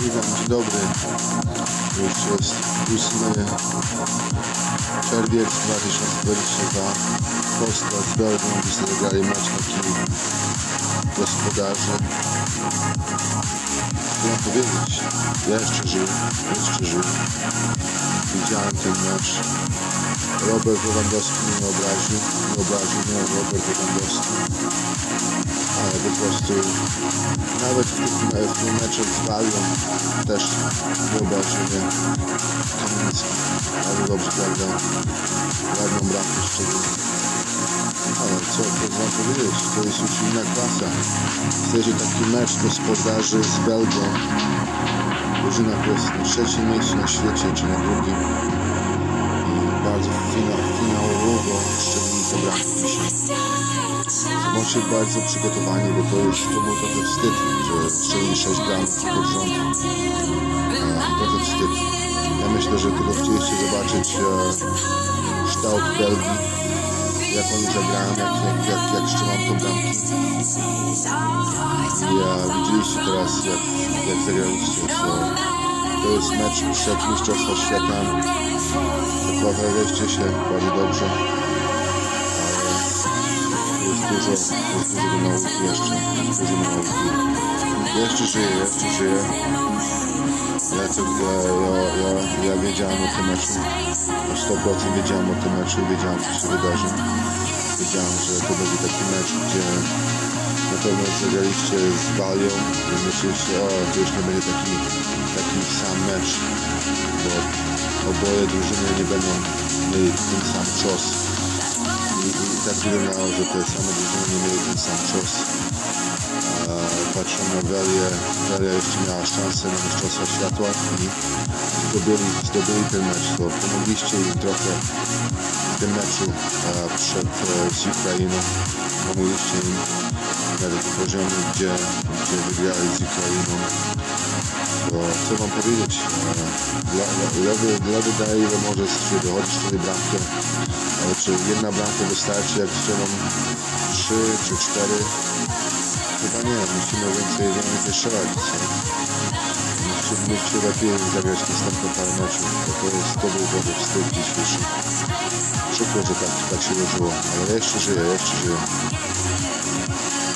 Witam, dzień dobry. Już jest 8 czerwiec 2022. Polska z Belgią, zagrali mecz taki gospodarzy. Co mam powiedzieć? Ja jeszcze żyję, jeszcze żyję. Widziałem ten mecz. Robert Lewandowski mnie nie obraził, nie obraził mnie Robert Lewandowski. Ale po prostu nawet w tym, tym meczu z Walią też mnie Kamiński. Ale dobrze zagrał. Ładną bramkę szczególnie. Ale co wam powiedzieć? To jest już inna klasa. Chcecie taki mecz gospodarzy z Belgią. Drużyna, która jest na trzecim miejscu na świecie, czy na drugim. Bądźcie bardzo przygotowani, bo to jest, to był trochę wstyd, że strzeli 6 bramek pod rząd. E, trochę wstyd. Ja myślę, że tylko chcieliście zobaczyć e, kształt Belgii, jak oni zagrają, jak, jak, jak, jak strzelam tą bramki. Ja widzieliście teraz, jak, jak zagraliście. To, jest mecz przed Mistrzostwa Świata. Zapowiadaliście się bardzo dobrze. Jest dużo, jest dużo nauki jeszcze. Dużo nauki. Jeszcze żyję, jeszcze żyję. Ja, to, ja, ja, ja, wiedziałem o tym meczu. Na 100% wiedziałem o tym meczu, wiedziałem co się wydarzy. Wiedziałem, że to będzie taki mecz, gdzie na pewno zagraliście z Walią i myśleliście, o, to już nie będzie taki, taki sam mecz, bo oboje drużyny nie będą mieli ten sam cios. Tak wyglądało, że te drużyny nie mieli ten sam cios. A patrzą na Welię, Welia jeszcze miała szansę na Mistrzostwa Światła i zdobyli, zdobyli ten mecz, to pomogliście im trochę w tym meczu a przed e, z Ukrainą, pomogliście im na takim poziomie, gdzie, gdzie wygrali z Ukrainą. To co wam powiedzieć, e, lewy, lewy daje ile może strzelić, dochodzi strzeli bramkę, ale czy jedna bramka wystarczy, jak strzelą trzy czy cztery? Chyba nie, musimy więcej, więcej strzelać. Musicie, musicie lepiej zagrać następne parę meczów, bo to, jest, to był dobry wstyd dzisiejszy. Przykro, że tak, tak się wyżyło, ale jeszcze żyję, jeszcze żyję.